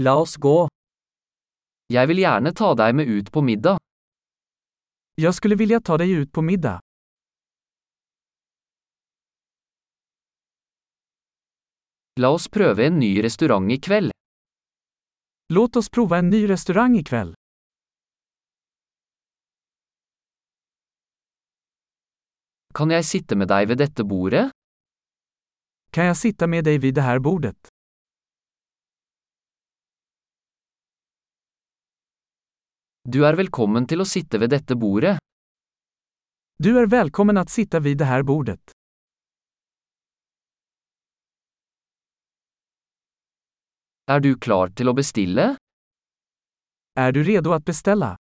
La oss gå. Jeg vil gjerne ta deg med ut på middag. Jag skulle vilja ta dig ut på middag. La oss prøve en ny restaurant i kveld. Låt oss prova en ny restaurang ikväll. Kan jeg sitte med deg ved dette bordet? Kan jag sitta med dig vid det här bordet? Du er velkommen til å sitte ved dette bordet. Du är välkommen att sitta vid det här bordet. Er du klar til å bestille? Är du redo att beställa?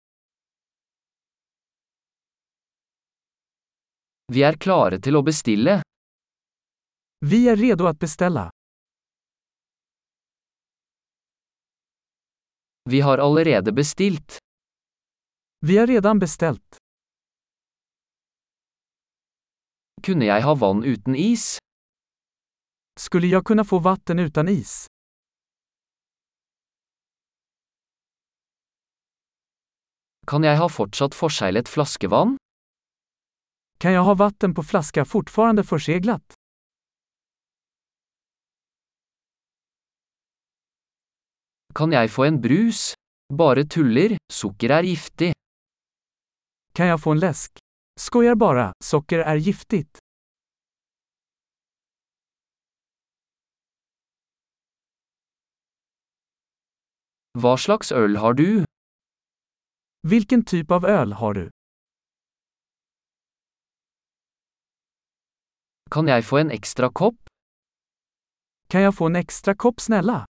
Vi er klare til å bestille. Vi är redo att beställa. Vi har allerede bestilt. Vi har redan beställt. Kunne jeg ha vann uten is? Skulle jag kunna få vatten utan is? Kan jeg ha fortsatt forseglet flaskevann? Kan jag ha vatten på flaska fortfarande förseglat? Kan jeg få en brus? Bare tuller, sukker er giftig. Kan jag få en läsk? Skojar bara, socker är giftigt. Hva slags øl har du? Vilken typ av öl har du? Kan jeg få en ekstra kopp? Kan jag få en extra kopp snälla?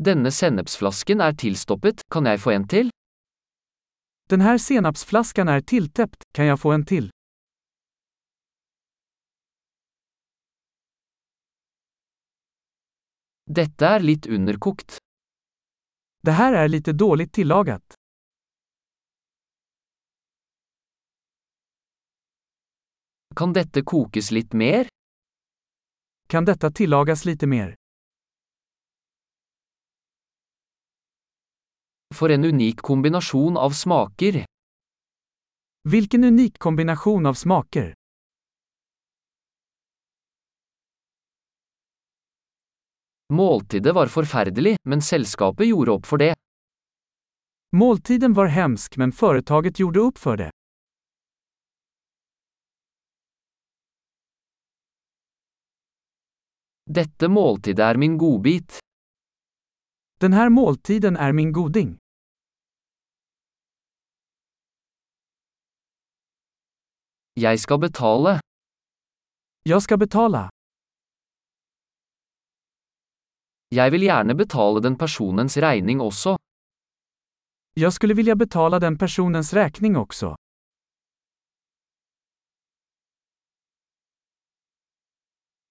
Denne sennepsflasken er tilstoppet, kan jeg få en til? Den här senapsflaskan är tilltäppt, kan jag få en till? Dette er litt underkokt. Det här är lite dåligt tillagat. Kan dette kokes litt mer? Kan detta tillagas lite mer? For en unik kombinasjon av smaker. Vilken unik kombination av smaker! Måltidet var forferdelig, men selskapet gjorde opp for det. Måltiden var hemsk men företaget gjorde upp för det. Dette måltidet er min godbit. Den här måltiden är min goding. Jeg skal betale. Jag ska betala. Jeg vil gjerne betale den personens regning også. Jag skulle vilja betala den personens räkning också.